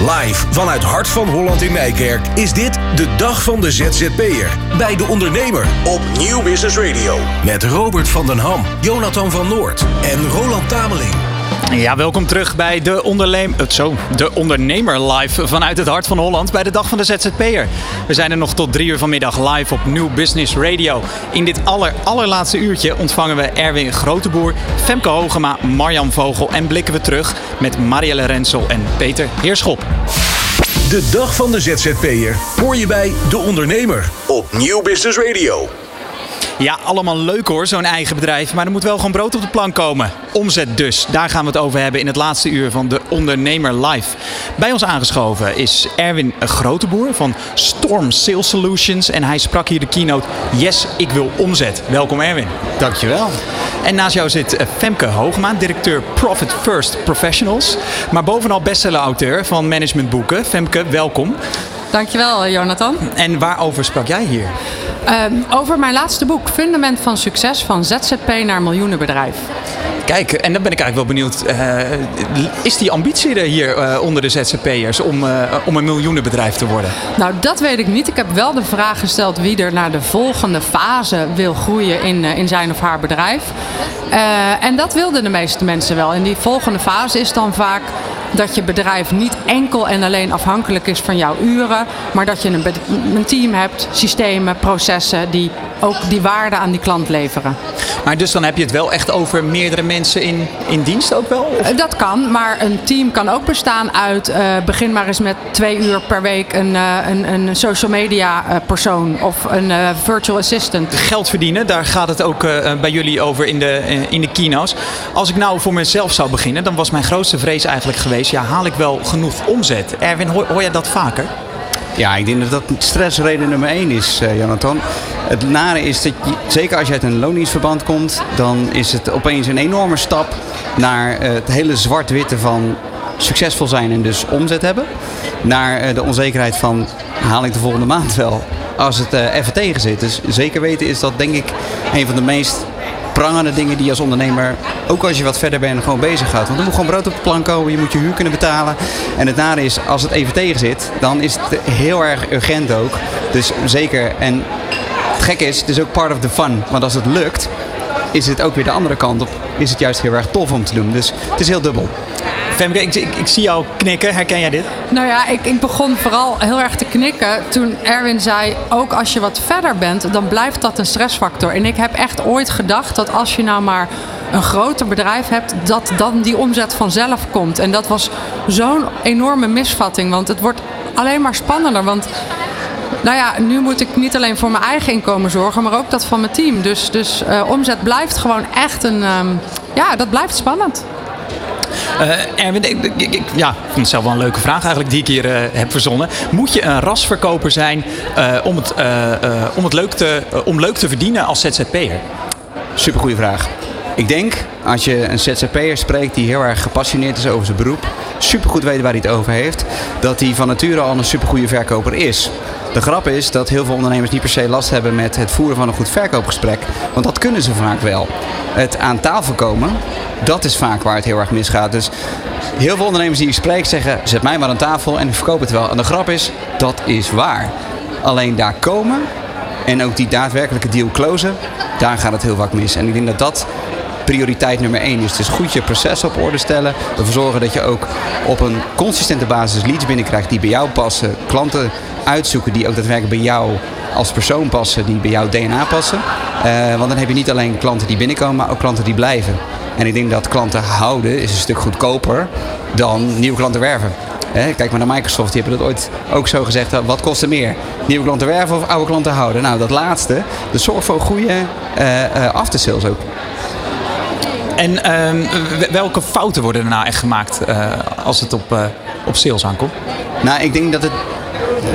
Live vanuit Hart van Holland in Nijkerk is dit de dag van de ZZP'er. Bij de ondernemer op Nieuw Business Radio. Met Robert van den Ham, Jonathan van Noord en Roland Tameling. Ja, welkom terug bij de, onderneem uh, zo, de Ondernemer Live vanuit het hart van Holland bij de Dag van de ZZP'er. We zijn er nog tot drie uur vanmiddag live op New Business Radio. In dit aller, allerlaatste uurtje ontvangen we Erwin Groteboer, Femke Hogema, Marjan Vogel en blikken we terug met Marielle Rensel en Peter Heerschop. De Dag van de ZZP'er hoor je bij De Ondernemer op Nieuw Business Radio. Ja, allemaal leuk hoor, zo'n eigen bedrijf. Maar er moet wel gewoon brood op de plank komen. Omzet dus. Daar gaan we het over hebben in het laatste uur van de Ondernemer Live. Bij ons aangeschoven is Erwin Groteboer van Storm Sales Solutions. En hij sprak hier de keynote Yes, ik wil omzet. Welkom Erwin. Dankjewel. En naast jou zit eh, Femke Hoogma, directeur Profit First Professionals. Maar bovenal bestseller-auteur van managementboeken. Femke, welkom. Dankjewel, Jonathan. En waarover sprak jij hier? Um, over mijn laatste boek, Fundament van Succes van ZZP naar miljoenenbedrijf. Kijk, en dan ben ik eigenlijk wel benieuwd. Uh, is die ambitie er hier uh, onder de ZZP'ers om, uh, om een miljoenenbedrijf te worden? Nou, dat weet ik niet. Ik heb wel de vraag gesteld wie er naar de volgende fase wil groeien in, in zijn of haar bedrijf. en dat wilden de meeste mensen wel. En die volgende fase is dan vaak dat je bedrijf niet enkel en alleen afhankelijk is van jouw uren, maar dat je een, een team hebt, systemen, processen die ook die waarde aan die klant leveren. Maar dus dan heb je het wel echt over meerdere mensen in, in dienst ook wel? Of? Dat kan, maar een team kan ook bestaan uit uh, begin maar eens met twee uur per week een, uh, een, een social media persoon of een virtual assistant. Geld verdienen, daar gaat het ook bij jullie over in de, in de keynotes. Als ik nou voor mezelf zou beginnen, dan was mijn grootste vrees eigenlijk geweest, ja haal ik wel genoeg omzet? Erwin, hoor, hoor jij dat vaker? Ja, ik denk dat dat stressreden nummer één is, uh, Jonathan. Het nare is dat, zeker als je uit een loningsverband komt, dan is het opeens een enorme stap naar uh, het hele zwart-witte van succesvol zijn en dus omzet hebben. Naar uh, de onzekerheid van haal ik de volgende maand wel als het even tegen zit. Dus zeker weten is dat denk ik een van de meest prangende dingen die je als ondernemer, ook als je wat verder bent, gewoon bezig gaat. Want er moet gewoon brood op de plank komen, je moet je huur kunnen betalen. En het nare is, als het even tegen zit, dan is het heel erg urgent ook. Dus zeker, en het gekke is, het is ook part of the fun. Want als het lukt, is het ook weer de andere kant op. Is het juist heel erg tof om te doen. Dus het is heel dubbel. Ik, ik, ik, zie jou knikken. Herken jij dit? Nou ja, ik, ik, begon vooral heel erg te knikken toen Erwin zei... ook als je wat verder bent, dan blijft dat een stressfactor. En ik heb echt ooit gedacht dat als je nou maar een groter bedrijf hebt... dat dan die omzet vanzelf komt. En dat was zo'n enorme misvatting. Want het wordt alleen maar spannender. Want nou ja, nu moet ik niet alleen voor mijn eigen inkomen zorgen, maar ook dat van mijn team. Dus, dus uh, omzet blijft gewoon echt een. Um, ja, dat blijft spannend. Erwin, ik, ja, ik vond het zelf wel een leuke vraag eigenlijk die ik hier uh, heb verzonnen. Moet je een rasverkoper zijn uh, om, het, om, het leuk te, om leuk te verdienen als ZZP'er? Supergoeie vraag. Ik denk, als je een ZZP'er spreekt die heel erg gepassioneerd is over zijn beroep, supergoed weet waar hij het over heeft, dat hij van nature al een supergoeie verkoper is. De grap is dat heel veel ondernemers niet per se last hebben met het voeren van een goed verkoopgesprek. Want dat kunnen ze vaak wel. Het aan tafel komen, dat is vaak waar het heel erg misgaat. Dus heel veel ondernemers die ik spreek zeggen: zet mij maar aan tafel en ik verkoop het wel. En de grap is, dat is waar. Alleen daar komen en ook die daadwerkelijke deal closen, daar gaat het heel vaak mis. En ik denk dat dat prioriteit nummer één is. Dus goed je proces op orde stellen. Ervoor zorgen dat je ook op een consistente basis leads binnenkrijgt die bij jou passen. Klanten uitzoeken die ook daadwerkelijk bij jou als persoon passen, die bij jouw DNA passen. Uh, want dan heb je niet alleen klanten die binnenkomen, maar ook klanten die blijven. En ik denk dat klanten houden is een stuk goedkoper dan nieuwe klanten werven. He, kijk maar naar Microsoft, die hebben dat ooit ook zo gezegd. Wat kost er meer? Nieuwe klanten werven of oude klanten houden? Nou, dat laatste, dat zorgt voor goede uh, uh, aftersales ook. En uh, welke fouten worden er nou echt gemaakt uh, als het op, uh, op sales aankomt? Nou, ik denk dat het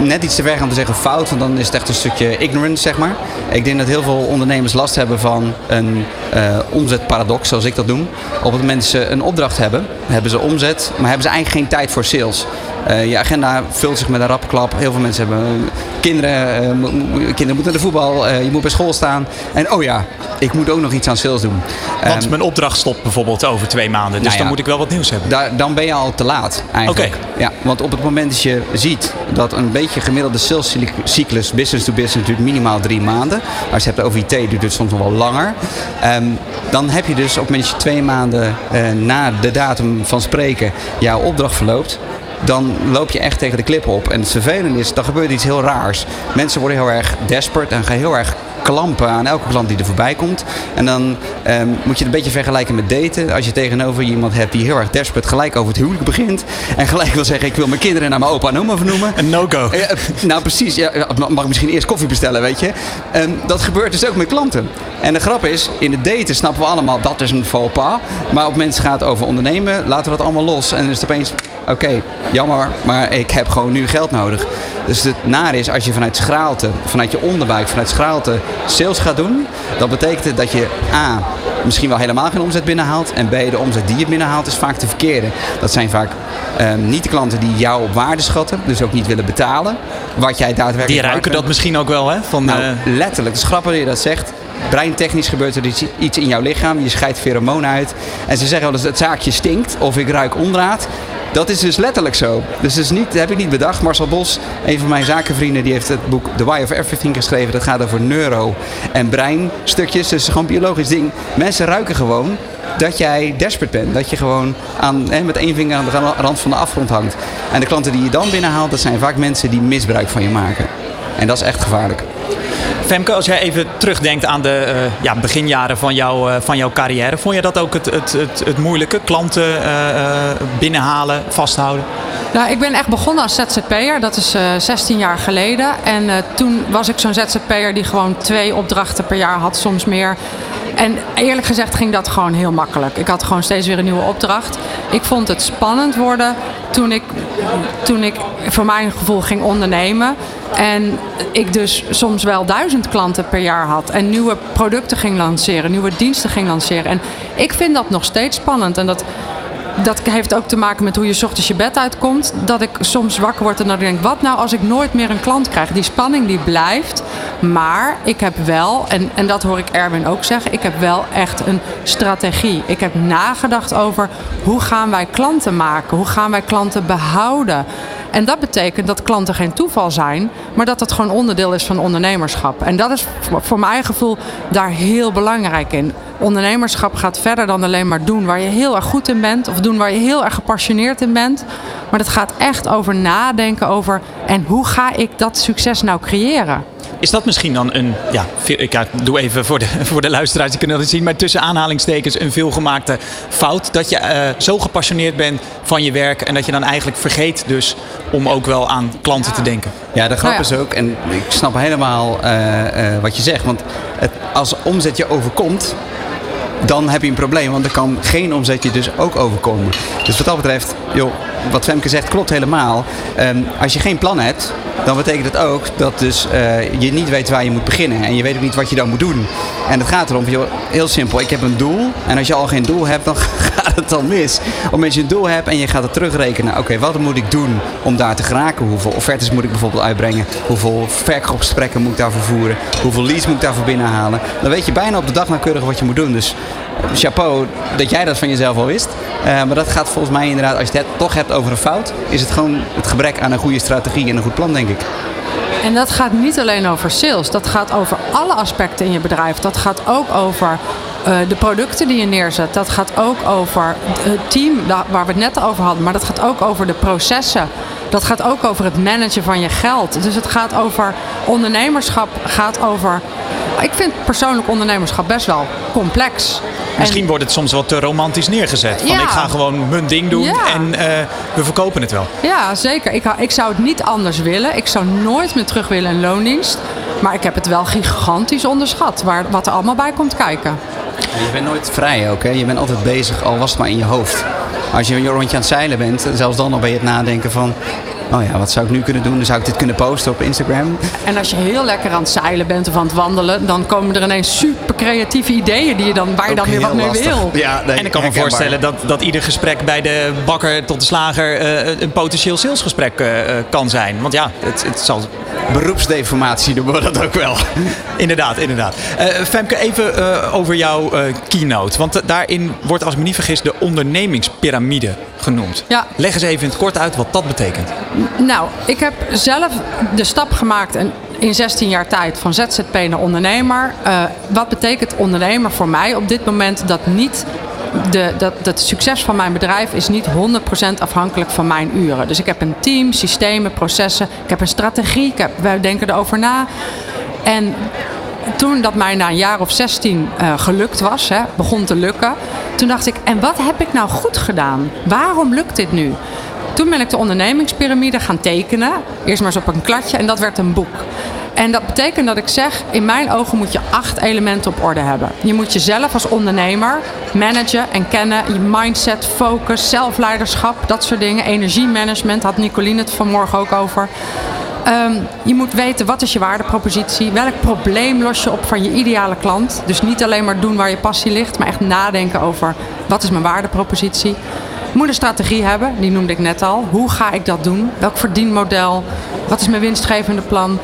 net iets te ver gaan om te zeggen fout, want dan is het echt een stukje ignorance, zeg maar. Ik denk dat heel veel ondernemers last hebben van een uh, omzetparadox, zoals ik dat noem. Op het moment dat ze een opdracht hebben, hebben ze omzet, maar hebben ze eigenlijk geen tijd voor sales. Uh, je agenda vult zich met een rapklap. Heel veel mensen hebben kinderen, uh, kinderen moeten naar de voetbal, uh, je moet bij school staan. En oh ja, ik moet ook nog iets aan sales doen. Want um, mijn opdracht stopt bijvoorbeeld over twee maanden, dus nou ja, dan moet ik wel wat nieuws hebben. Daar, dan ben je al te laat eigenlijk. Okay. Ja, want op het moment dat je ziet dat een beetje gemiddelde salescyclus business to business duurt minimaal drie maanden. Als je hebt over IT duurt het soms nog wel langer. Um, dan heb je dus op het moment dat je twee maanden na de datum van spreken jouw opdracht verloopt dan loop je echt tegen de klip op. En het vervelende is, dan gebeurt iets heel raars. Mensen worden heel erg desperate en gaan heel erg klampen aan elke klant die er voorbij komt. En dan um, moet je het een beetje vergelijken met daten. Als je tegenover je iemand hebt die heel erg desperate gelijk over het huwelijk begint. En gelijk wil zeggen, ik wil mijn kinderen naar mijn opa en oma vernoemen. Een no-go. Uh, nou precies, ja, mag ik misschien eerst koffie bestellen, weet je. Um, dat gebeurt dus ook met klanten. En de grap is, in het daten snappen we allemaal, dat is een faux pas. Maar op mensen gaat over ondernemen, laten we dat allemaal los. En dan is het opeens, oké, okay, jammer, maar ik heb gewoon nu geld nodig. Dus het nare is, als je vanuit schraalte, vanuit je onderbuik, vanuit schraalte sales gaat doen, dan betekent dat je A, misschien wel helemaal geen omzet binnenhaalt. En B, de omzet die je binnenhaalt is vaak de verkeerde. Dat zijn vaak um, niet de klanten die jou op waarde schatten, dus ook niet willen betalen. Wat jij daadwerkelijk. Die ruiken dat misschien ook wel, hè? Van, nou, uh... letterlijk. Het is grappig dat je dat zegt. Breintechnisch gebeurt er iets in jouw lichaam. Je scheidt pheromonen uit. En ze zeggen wel eens: het zaakje stinkt. Of ik ruik ondraad. Dat is dus letterlijk zo. Dus is niet, dat heb ik niet bedacht. Marcel Bos, een van mijn zakenvrienden, die heeft het boek The Why of Everything geschreven. Dat gaat over neuro- en breinstukjes. Dus gewoon biologisch ding. Mensen ruiken gewoon dat jij desperate bent. Dat je gewoon aan, hè, met één vinger aan de rand van de afgrond hangt. En de klanten die je dan binnenhaalt, dat zijn vaak mensen die misbruik van je maken. En dat is echt gevaarlijk. Femke, als jij even terugdenkt aan de uh, ja, beginjaren van, jou, uh, van jouw carrière, vond je dat ook het, het, het, het moeilijke? Klanten uh, binnenhalen, vasthouden? Nou, ik ben echt begonnen als ZZP'er. Dat is 16 jaar geleden. En toen was ik zo'n ZZP'er die gewoon twee opdrachten per jaar had, soms meer. En eerlijk gezegd ging dat gewoon heel makkelijk. Ik had gewoon steeds weer een nieuwe opdracht. Ik vond het spannend worden toen ik, toen ik voor mijn gevoel ging ondernemen. En ik dus soms wel duizend klanten per jaar had. En nieuwe producten ging lanceren, nieuwe diensten ging lanceren. En ik vind dat nog steeds spannend. En dat, dat heeft ook te maken met hoe je ochtends je bed uitkomt. Dat ik soms wakker word en dan denk, wat nou als ik nooit meer een klant krijg? Die spanning die blijft. Maar ik heb wel, en, en dat hoor ik Erwin ook zeggen, ik heb wel echt een strategie. Ik heb nagedacht over hoe gaan wij klanten maken? Hoe gaan wij klanten behouden? En dat betekent dat klanten geen toeval zijn, maar dat het gewoon onderdeel is van ondernemerschap. En dat is voor mijn gevoel daar heel belangrijk in. Ondernemerschap gaat verder dan alleen maar doen waar je heel erg goed in bent of doen waar je heel erg gepassioneerd in bent. Maar dat gaat echt over nadenken over en hoe ga ik dat succes nou creëren? Is dat misschien dan een, ja, ik doe even voor de, voor de luisteraars, die kunnen dat zien, maar tussen aanhalingstekens een veelgemaakte fout. Dat je uh, zo gepassioneerd bent van je werk en dat je dan eigenlijk vergeet dus om ook wel aan klanten te denken. Ja, de grap nou ja. is ook, en ik snap helemaal uh, uh, wat je zegt, want het, als omzet je overkomt, dan heb je een probleem. Want er kan geen omzet je dus ook overkomen. Dus wat dat betreft, joh, wat Femke zegt klopt helemaal. Um, als je geen plan hebt, dan betekent het ook dat dus, uh, je niet weet waar je moet beginnen. En je weet ook niet wat je dan moet doen. En het gaat erom, heel simpel, ik heb een doel. En als je al geen doel hebt, dan gaat het dan mis. Omdat je een doel hebt en je gaat het terugrekenen. Oké, wat moet ik doen om daar te geraken? Hoeveel offertes moet ik bijvoorbeeld uitbrengen? Hoeveel verkoopgesprekken moet ik daarvoor voeren? Hoeveel leads moet ik daarvoor binnenhalen? Dan weet je bijna op de dag nauwkeurig wat je moet doen. Dus chapeau dat jij dat van jezelf al wist. Uh, maar dat gaat volgens mij inderdaad, als je het toch hebt over een fout, is het gewoon het gebrek aan een goede strategie en een goed plan, denk ik. En dat gaat niet alleen over sales, dat gaat over alle aspecten in je bedrijf. Dat gaat ook over uh, de producten die je neerzet. Dat gaat ook over het team waar we het net over hadden. Maar dat gaat ook over de processen. Dat gaat ook over het managen van je geld. Dus het gaat over ondernemerschap, gaat over. Ik vind persoonlijk ondernemerschap best wel complex. Misschien en, wordt het soms wat te romantisch neergezet. Van Ja. ik ga gewoon mijn ding doen Ja. en uh, we verkopen het wel. Ja, zeker. Ik, ik zou het niet anders willen. Ik zou nooit meer terug willen in loondienst. Maar ik heb het wel gigantisch onderschat. Waar, wat er allemaal bij komt kijken. Je bent nooit vrij ook, hè? Je bent altijd bezig, al was het maar in je hoofd. Als je een rondje aan het zeilen bent, zelfs dan nog ben je het nadenken van... oh ja, wat zou ik nu kunnen doen? Dan zou ik dit kunnen posten op Instagram. En als je heel lekker aan het zeilen bent of aan het wandelen, dan komen er ineens super creatieve ideeën die je dan, waar je dan weer wat mee wil. Ja, nee, En ik kan me voorstellen dat, dat ieder gesprek bij de bakker tot de slager eh, een potentieel salesgesprek eh, eh, kan zijn. Want ja, het, het zal Beroepsdeformatie noemen we dat ook wel. Inderdaad, inderdaad. Eh, Femke, even eh, over jouw eh, keynote. Want daarin wordt, als ik me niet vergis, de ondernemingspyramide genoemd. Ja. Leg eens even in het kort uit wat dat betekent. Nou, ik heb zelf de stap gemaakt in 16 jaar tijd van ZZP naar ondernemer. Eh, wat betekent ondernemer voor mij op dit moment? Dat niet de, dat, dat het succes van mijn bedrijf is niet 100% afhankelijk van mijn uren. Dus ik heb een team, systemen, processen. Ik heb een strategie. Ik heb, wij denken erover na. En toen dat mij na een jaar of 16 eh, gelukt was, hè, begon te lukken, toen dacht ik, en wat heb ik nou goed gedaan? Waarom lukt dit nu? Toen ben ik de ondernemingspyramide gaan tekenen. Eerst maar eens op een kladje en dat werd een boek. En dat betekent dat ik zeg, in mijn ogen moet je acht elementen op orde hebben. Je moet jezelf als ondernemer managen en kennen. Je mindset, focus, zelfleiderschap, dat soort dingen. Energiemanagement, had Nicoline het vanmorgen ook over. Ehm, je moet weten wat is je waardepropositie. Welk probleem los je op van je ideale klant. Dus niet alleen maar doen waar je passie ligt, maar echt nadenken over wat is mijn waardepropositie. Moet een strategie hebben, die noemde ik net al. Hoe ga ik dat doen? Welk verdienmodel? Wat is mijn winstgevende plan?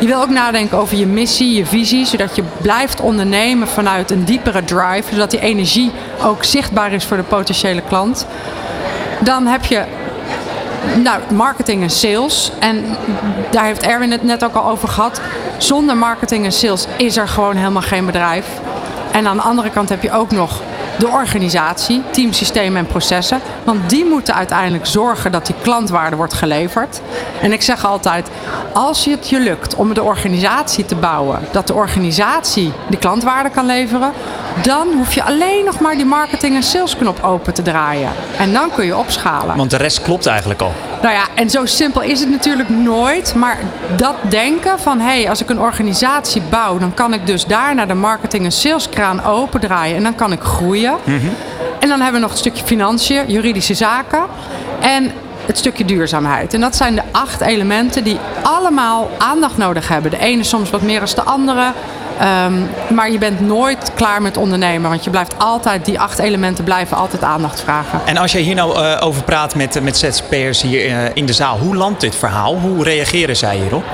Je wil ook nadenken over je missie, je visie, zodat je blijft ondernemen vanuit een diepere drive, zodat die energie ook zichtbaar is voor de potentiële klant. Dan heb je nou, marketing en sales. En daar heeft Erwin het net ook al over gehad. Zonder marketing en sales is er gewoon helemaal geen bedrijf. En aan de andere kant heb je ook nog de organisatie, teamsystemen en processen. Want die moeten uiteindelijk zorgen dat die klantwaarde wordt geleverd. En ik zeg altijd, als het je lukt om de organisatie te bouwen, dat de organisatie die klantwaarde kan leveren, dan hoef je alleen nog maar die marketing en salesknop open te draaien. En dan kun je opschalen. Want de rest klopt eigenlijk al. Nou ja, en zo simpel is het natuurlijk nooit. Maar dat denken van, hé, hey, als ik een organisatie bouw... dan kan ik dus daarna de marketing- en saleskraan opendraaien. En dan kan ik groeien. En dan hebben we nog het stukje financiën, juridische zaken... en het stukje duurzaamheid. En dat zijn de acht elementen die allemaal aandacht nodig hebben. De ene soms wat meer dan de andere... Ehm, maar je bent nooit klaar met ondernemen. Want je blijft altijd, die acht elementen blijven altijd aandacht vragen. En als jij hier nou eh, over praat met, met ZZP'ers hier eh, in de zaal, hoe landt dit verhaal? Hoe reageren zij hierop?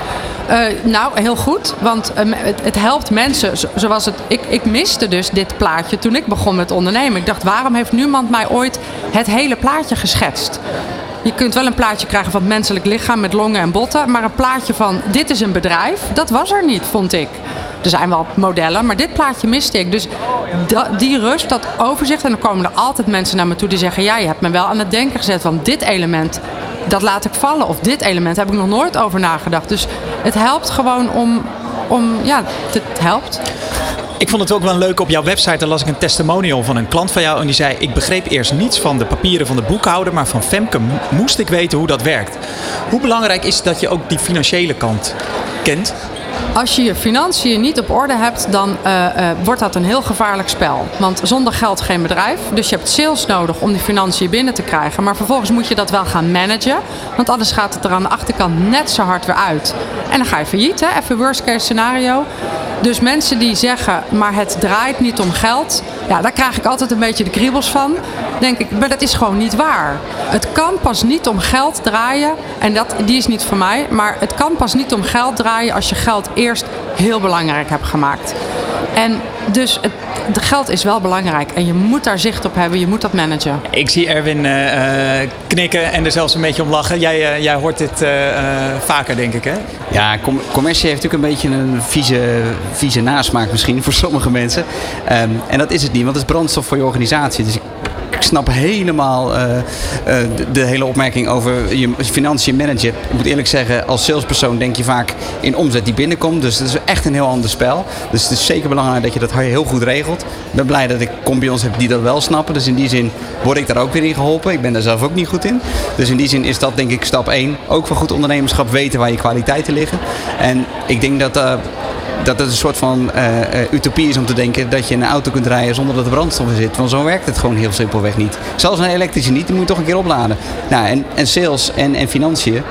Eh, nou, heel goed. Want eh, het, het helpt mensen. zo- Zoals het, ik, ik miste dus dit plaatje toen ik begon met ondernemen. Ik dacht, waarom heeft niemand mij ooit het hele plaatje geschetst? Je kunt wel een plaatje krijgen van het menselijk lichaam met longen en botten. Maar een plaatje van dit is een bedrijf, dat was er niet, vond ik. Er zijn wel modellen, maar dit plaatje miste ik. Dus die rust, dat overzicht. En dan komen er altijd mensen naar me toe die zeggen... ja, je hebt me wel aan het denken gezet. Want dit element, dat laat ik vallen. Of dit element heb ik nog nooit over nagedacht. Dus het helpt gewoon om... om ja, het helpt. Ik vond het ook wel leuk op jouw website. Daar las ik een testimonial van een klant van jou. En die zei: Ik begreep eerst niets van de papieren van de boekhouder. Maar van Femke mo- moest ik weten hoe dat werkt. Hoe belangrijk is dat je ook die financiële kant kent? Als je je financiën niet op orde hebt, dan eh, eh, wordt dat een heel gevaarlijk spel. Want zonder geld geen bedrijf. Dus je hebt sales nodig om die financiën binnen te krijgen. Maar vervolgens moet je dat wel gaan managen. Want anders gaat het er aan de achterkant net zo hard weer uit. En dan ga je failliet, hè? even worst case scenario. Dus mensen die zeggen, maar het draait niet om geld. Ja, daar krijg ik altijd een beetje de kriebels van. Denk ik, maar dat is gewoon niet waar. Het kan pas niet om geld draaien. En dat, die is niet voor mij. Maar het kan pas niet om geld draaien als je geld eerst heel belangrijk hebt gemaakt. En dus het, de geld is wel belangrijk. En je moet daar zicht op hebben. Je moet dat managen. Ik zie Erwin eh, eh, knikken en er zelfs een beetje om lachen. Jij, eh, jij hoort dit eh, eh, vaker, denk ik, hè? Ja, com- commercie heeft natuurlijk een beetje een vieze, vieze nasmaak misschien voor sommige mensen. Ehm, en dat is het niet, want het is brandstof voor je organisatie. Dus ik, snap helemaal eh, eh, de, hele opmerking over je financiën managen. Ik moet eerlijk zeggen, als salespersoon denk je vaak in omzet die binnenkomt. Dus het is echt een heel ander spel. Dus het is zeker belangrijk dat je dat heel goed regelt. Ik ben blij dat ik compagnons heb die dat wel snappen. Dus in die zin word ik daar ook weer in geholpen. Ik ben daar zelf ook niet goed in. Dus in die zin is dat denk ik stap 1. Ook voor goed ondernemerschap weten waar je kwaliteiten liggen. En ik denk dat... eh, dat het een soort van utopie is om te denken dat je in een auto kunt rijden zonder dat er brandstof in zit. Want zo werkt het gewoon heel simpelweg niet. Zelfs een elektrische niet, die moet je toch een keer opladen. Nou, en, en sales en, en financiën.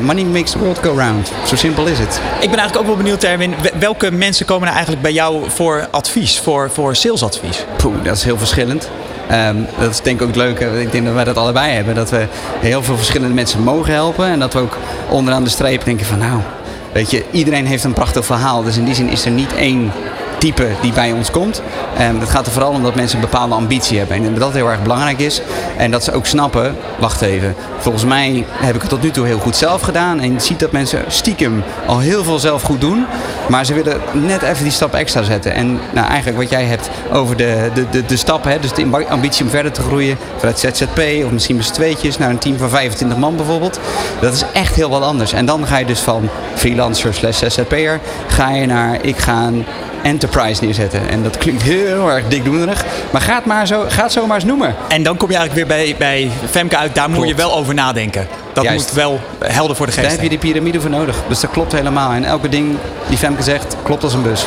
money makes the world go round. Zo simpel is het. Ik ben eigenlijk ook wel benieuwd, Erwin. Welke mensen komen er eigenlijk bij jou voor advies, voor, voor salesadvies? Poeh, dat is heel verschillend. Ehm, dat is denk ik ook het leuke. Ik denk dat wij dat allebei hebben. Dat we heel veel verschillende mensen mogen helpen. En dat we ook onderaan de streep denken van nou, weet je, iedereen heeft een prachtig verhaal. Dus in die zin is er niet één type die bij ons komt. En het gaat er vooral om dat mensen een bepaalde ambitie hebben. En dat dat heel erg belangrijk is. En dat ze ook snappen, wacht even, volgens mij heb ik het tot nu toe heel goed zelf gedaan. En je ziet dat mensen stiekem al heel veel zelf goed doen. Maar ze willen net even die stap extra zetten. En nou, eigenlijk wat jij hebt over de, de, de, de stap, hè, dus de ambitie om verder te groeien. Vanuit ZZP of misschien met tweetjes naar een team van 25 man bijvoorbeeld. Dat is echt heel wat anders. En dan ga je dus van freelancer slash ZZP'er, ga je naar ik ga enterprise neerzetten. En dat klinkt heel erg dikdoenerig. Maar ga het, maar zo, ga het zo maar eens noemen. En dan kom je eigenlijk weer bij, bij Femke uit. Daar moet je wel over nadenken. Dat moet wel helder voor de geest Daar heb je die piramide voor nodig. Dus dat klopt helemaal. En elke ding die Femke zegt, klopt als een bus.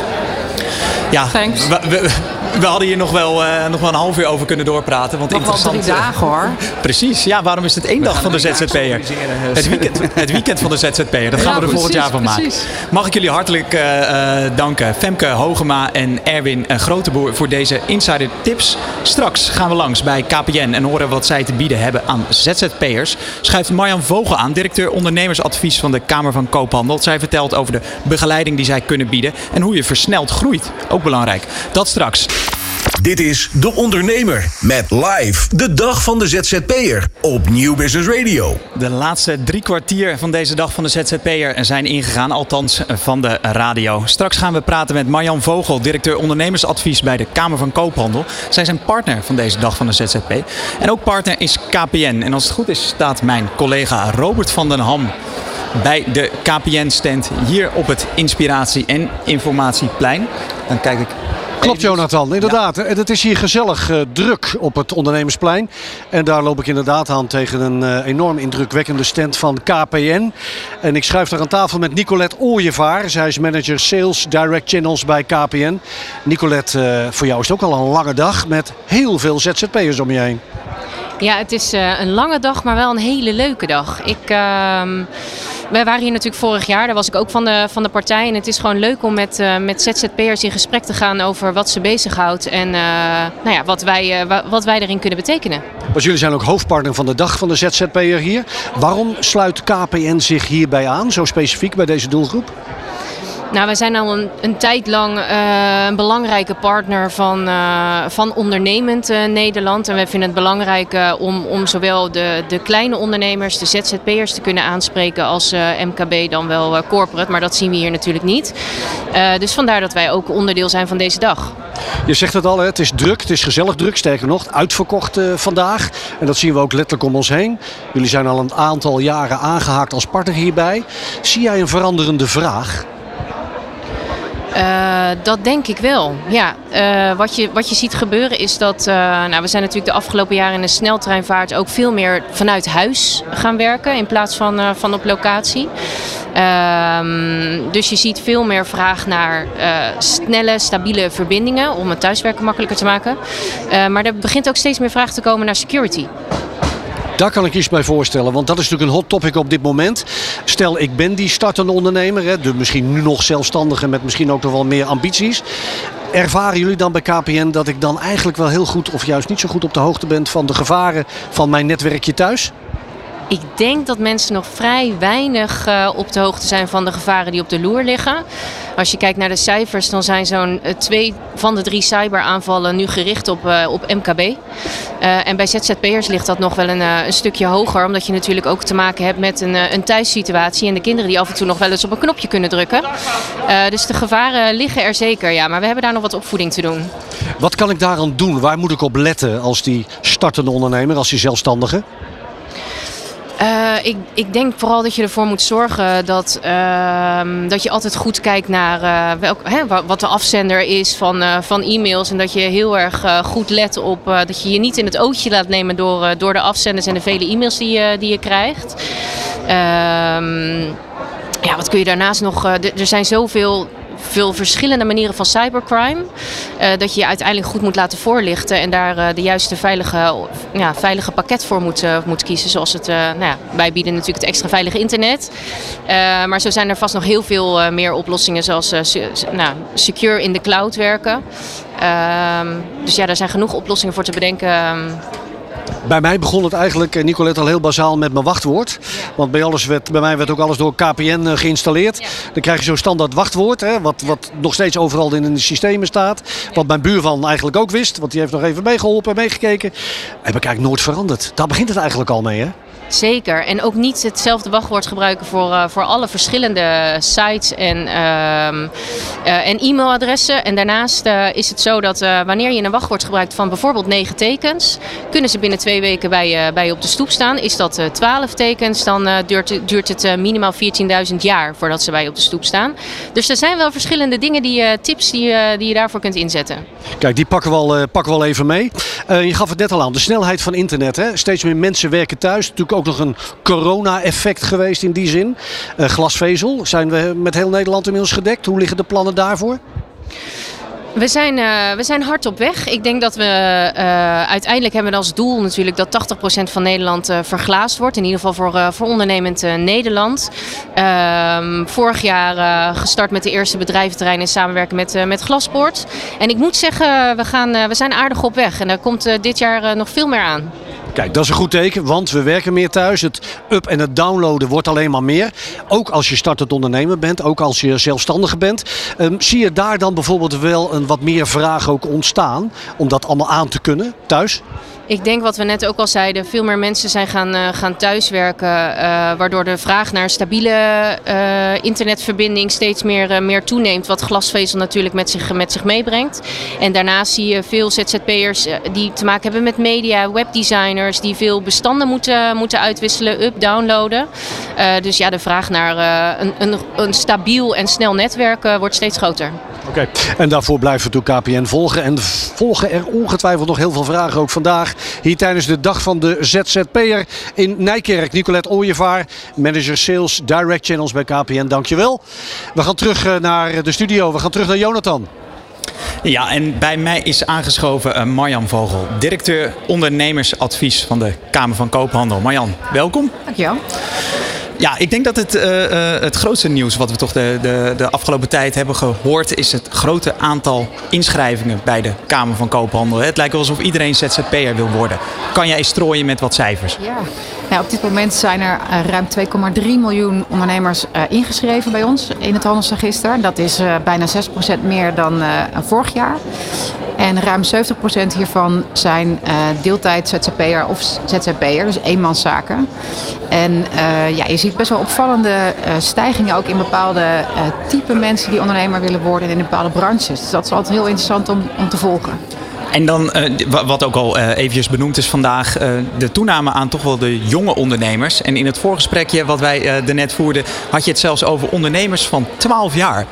Ja, Thanks. We, we, hadden hier nog wel, uh, nog wel een half uur over kunnen doorpraten. Want nog interessant, wel drie dagen hoor. Precies, ja, waarom is het één dag van de ZZP'er? Het weekend, het weekend van de ZZP'er, dat gaan we er volgend jaar van maken. Mag ik jullie hartelijk uh, uh, danken. Femke Hogema en Erwin Groteboer voor deze insider tips. Straks gaan we langs bij KPN en horen wat zij te bieden hebben aan ZZP'ers. Schuift Marjan Vogel aan, directeur ondernemersadvies van de Kamer van Koophandel. Zij vertelt over de begeleiding die zij kunnen bieden en hoe je versneld groeit. Ook belangrijk. Dat straks. Dit is De Ondernemer met live de dag van de ZZP'er op Nieuw Business Radio. De laatste drie kwartier van deze dag van de ZZP'er zijn ingegaan, althans van de radio. Straks gaan we praten met Marjan Vogel, directeur ondernemersadvies bij de Kamer van Koophandel. Zij zijn partner van deze dag van de ZZP. En ook partner is KPN. En als het goed is, staat mijn collega Robert van den Ham bij de KPN-stand hier op het Inspiratie- en Informatieplein. Dan kijk ik Klopt Jonathan, inderdaad. En het is hier gezellig uh, druk op het ondernemersplein. En daar loop ik inderdaad aan tegen een uh, enorm indrukwekkende stand van KPN. En ik schuif daar aan tafel met Nicolette Ooyevaar. Zij is manager Sales Direct Channels bij KPN. Nicolette, uh, voor jou is het ook al een lange dag met heel veel ZZP'ers om je heen. Ja, het is een lange dag, maar wel een hele leuke dag. Ik... Wij waren hier natuurlijk vorig jaar, daar was ik ook van de, van de partij. En het is gewoon leuk om met, uh, met ZZP'ers in gesprek te gaan over wat ze bezighoudt. En uh, nou ja, wat, wij, uh, wat wij erin kunnen betekenen. Want jullie zijn ook hoofdpartner van de dag van de ZZP'er hier. Waarom sluit KPN zich hierbij aan, zo specifiek bij deze doelgroep? Nou, wij zijn al een, een tijd lang uh, een belangrijke partner van, uh, van ondernemend uh, Nederland. En wij vinden het belangrijk om, om zowel de, de kleine ondernemers, de ZZP'ers te kunnen aanspreken als MKB dan wel corporate. Maar dat zien we hier natuurlijk niet. dus vandaar dat wij ook onderdeel zijn van deze dag. Je zegt het al, het is druk, het is gezellig druk. Sterker nog, uitverkocht vandaag. En dat zien we ook letterlijk om ons heen. Jullie zijn al een aantal jaren aangehaakt als partner hierbij. Zie jij een veranderende vraag? Uh, dat denk ik wel. Ja, uh, wat, je, wat je ziet gebeuren is dat. Uh, nou, we zijn natuurlijk de afgelopen jaren in de sneltreinvaart ook veel meer vanuit huis gaan werken in plaats van, van op locatie. Ehm, dus je ziet veel meer vraag naar snelle, stabiele verbindingen om het thuiswerken makkelijker te maken. maar er begint ook steeds meer vraag te komen naar security. Daar kan ik iets bij voorstellen, want dat is natuurlijk een hot topic op dit moment. Stel, ik ben die startende ondernemer, hè, de misschien nu nog zelfstandige met misschien ook nog wel meer ambities. Ervaren jullie dan bij KPN dat ik dan eigenlijk wel heel goed of juist niet zo goed op de hoogte ben van de gevaren van mijn netwerkje thuis? Ik denk dat mensen nog vrij weinig uh, op de hoogte zijn van de gevaren die op de loer liggen. Als je kijkt naar de cijfers, dan zijn zo'n uh, twee van de drie cyberaanvallen nu gericht op, uh, op MKB. en bij ZZP'ers ligt dat nog wel een, een, stukje hoger, omdat je natuurlijk ook te maken hebt met een, een thuissituatie en de kinderen die af en toe nog wel eens op een knopje kunnen drukken. dus de gevaren liggen er zeker, ja, maar we hebben daar nog wat opvoeding te doen. Wat kan ik daaraan doen? Waar moet ik op letten als die startende ondernemer, als die zelfstandige? Uh, ik, ik, denk vooral dat je ervoor moet zorgen dat, uh, dat je altijd goed kijkt naar uh, welk, hè, wat de afzender is van, uh, van e-mails. En dat je heel erg goed let op dat je je niet in het ootje laat nemen door, door de afzenders en de vele e-mails die, je, die je krijgt. Ehm, ja, wat kun je daarnaast nog. er zijn zoveel veel verschillende manieren van cybercrime. dat je je uiteindelijk goed moet laten voorlichten en daar de juiste veilige, ja, veilige pakket voor moet, moet kiezen. Zoals het, nou ja, wij bieden natuurlijk het extra veilige internet. maar zo zijn er vast nog heel veel meer oplossingen zoals nou, secure in de cloud werken. Ehm, dus ja, daar zijn genoeg oplossingen voor te bedenken. Bij mij begon het eigenlijk, eh, Nicolette, al heel bazaal met mijn wachtwoord. Want bij, alles werd, bij mij werd ook alles door KPN eh, geïnstalleerd. Dan krijg je zo'n standaard wachtwoord, hè, wat, wat nog steeds overal in de systemen staat. Wat mijn buurman eigenlijk ook wist, want die heeft nog even meegeholpen en meegekeken. Heb ik eigenlijk nooit veranderd. Daar begint het eigenlijk al mee, hè? Zeker. En ook niet hetzelfde wachtwoord gebruiken voor, uh, voor alle verschillende sites en, uh, en e-mailadressen. En daarnaast uh, is het zo dat wanneer je een wachtwoord gebruikt van bijvoorbeeld 9 tekens, kunnen ze binnen twee weken bij je, bij je op de stoep staan. Is dat 12 tekens, dan duurt, duurt het minimaal 14.000 jaar voordat ze bij je op de stoep staan. Dus er zijn wel verschillende dingen, die, tips die, die je daarvoor kunt inzetten. Kijk, die pakken we al, pakken we al even mee. je gaf het net al aan, de snelheid van internet. Hè? Steeds meer mensen werken thuis. Natuurlijk ook nog een corona-effect geweest in die zin. Uh, glasvezel, zijn we met heel Nederland inmiddels gedekt? Hoe liggen de plannen daarvoor? We zijn, uh, we zijn hard op weg. Ik denk dat we uh, uiteindelijk hebben als doel natuurlijk dat 80% van Nederland verglaasd wordt. In ieder geval voor, voor ondernemend Nederland. Ehm, vorig jaar gestart met de eerste bedrijventerrein in samenwerking met, met Glaspoort. En ik moet zeggen, we, gaan, we zijn aardig op weg. En er komt dit jaar nog veel meer aan. Kijk, dat is een goed teken, want we werken meer thuis. Het up- en het downloaden wordt alleen maar meer. Ook als je startend ondernemer bent, ook als je zelfstandige bent. Um, zie je daar dan bijvoorbeeld wel een wat meer vraag ook ontstaan om dat allemaal aan te kunnen thuis? Ik denk wat we net ook al zeiden, veel meer mensen zijn gaan, uh, gaan thuiswerken. Uh, waardoor de vraag naar stabiele uh, internetverbinding steeds meer, meer toeneemt. Wat glasvezel natuurlijk met zich, met zich meebrengt. En daarnaast zie je veel ZZP'ers die te maken hebben met media, webdesigners. Die veel bestanden moeten, moeten uitwisselen, up, downloaden. dus ja, de vraag naar een, een, een stabiel en snel netwerk wordt steeds groter. Oké, en daarvoor blijven we KPN volgen. En volgen er ongetwijfeld nog heel veel vragen ook vandaag. Hier tijdens de dag van de ZZP'er in Nijkerk. Nicolette Ooyevaar, manager sales direct channels bij KPN. Dankjewel. We gaan terug eh, naar de studio. We gaan terug naar Jonathan. Ja, en bij mij is aangeschoven uh, Marjan Vogel, directeur ondernemersadvies van de Kamer van Koophandel. Marjan, welkom. Dankjewel. Ja, ik denk dat het, uh, uh, het grootste nieuws wat we toch de, de, de afgelopen tijd hebben gehoord, is het grote aantal inschrijvingen bij de Kamer van Koophandel. Het lijkt wel alsof iedereen ZZP'er wil worden. Kan jij strooien met wat cijfers? Ja. Nou, op dit moment zijn er uh, ruim 2,3 miljoen ondernemers ingeschreven bij ons in het handelsregister. Dat is bijna 6% meer dan vorig jaar. En ruim 70% hiervan zijn deeltijd ZZP'er of ZZP'er, dus eenmanszaken. En ja, je ziet best wel opvallende stijgingen ook in bepaalde type mensen die ondernemer willen worden in bepaalde branches. Dus dat is altijd heel interessant om, om te volgen. En dan, uh, wat ook al uh, eventjes benoemd is vandaag, uh, de toename aan toch wel de jonge ondernemers. En in het voorgesprekje wat wij er net voerden, had je het zelfs over ondernemers van 12 jaar.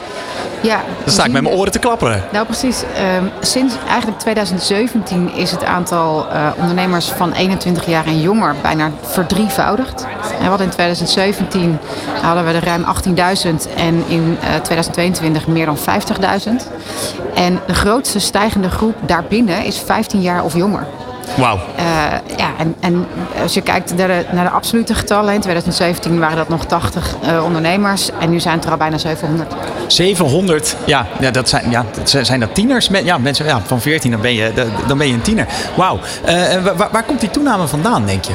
Ja, dan sta ik met mijn oren te klapperen. Nou precies. Um, sinds eigenlijk 2017 is het aantal ondernemers van 21 jaar en jonger bijna verdrievoudigd. En wat in 2017 hadden we er ruim 18.000 en in 2022 meer dan 50.000. En de grootste stijgende groep daarbinnen is 15 jaar of jonger. Wauw. Uh, ja, en, en als je kijkt naar de, naar de absolute getallen, in 2017 waren dat nog 80 uh, ondernemers en nu zijn het er al bijna 700. 700, ja, ja, dat zijn, ja dat zijn dat tieners? Ja, mensen ja, van 14, dan ben je, dan ben je een tiener. Wauw. Uh, waar, waar komt die toename vandaan, denk je?